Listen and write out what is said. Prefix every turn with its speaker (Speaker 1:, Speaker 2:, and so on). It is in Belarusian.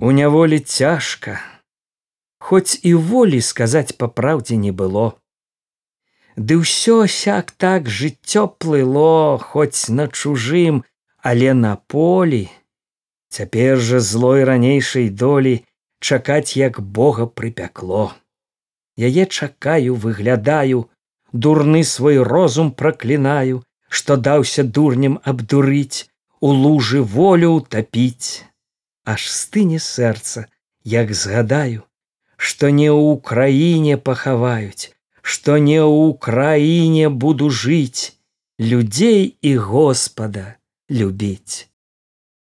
Speaker 1: У няволі цяжка, Хоць і волі сказаць па праўдзе не было. Ды ўсё сяк так жыццё плыло, хоць на чужым, але на полі. Цяпер жа злой ранейшай долі чакаць, як Бога прыпякло. Яе чакаю, выглядаю, дурны свой розум праклінаю, што даўся дурнем абдурыць, у лужы волю утапіць. Аж стыне сэрца, як згадаю, што не ў краіне пахаваюць, што не ў краіне буду жыць, людзей і Господа любіць.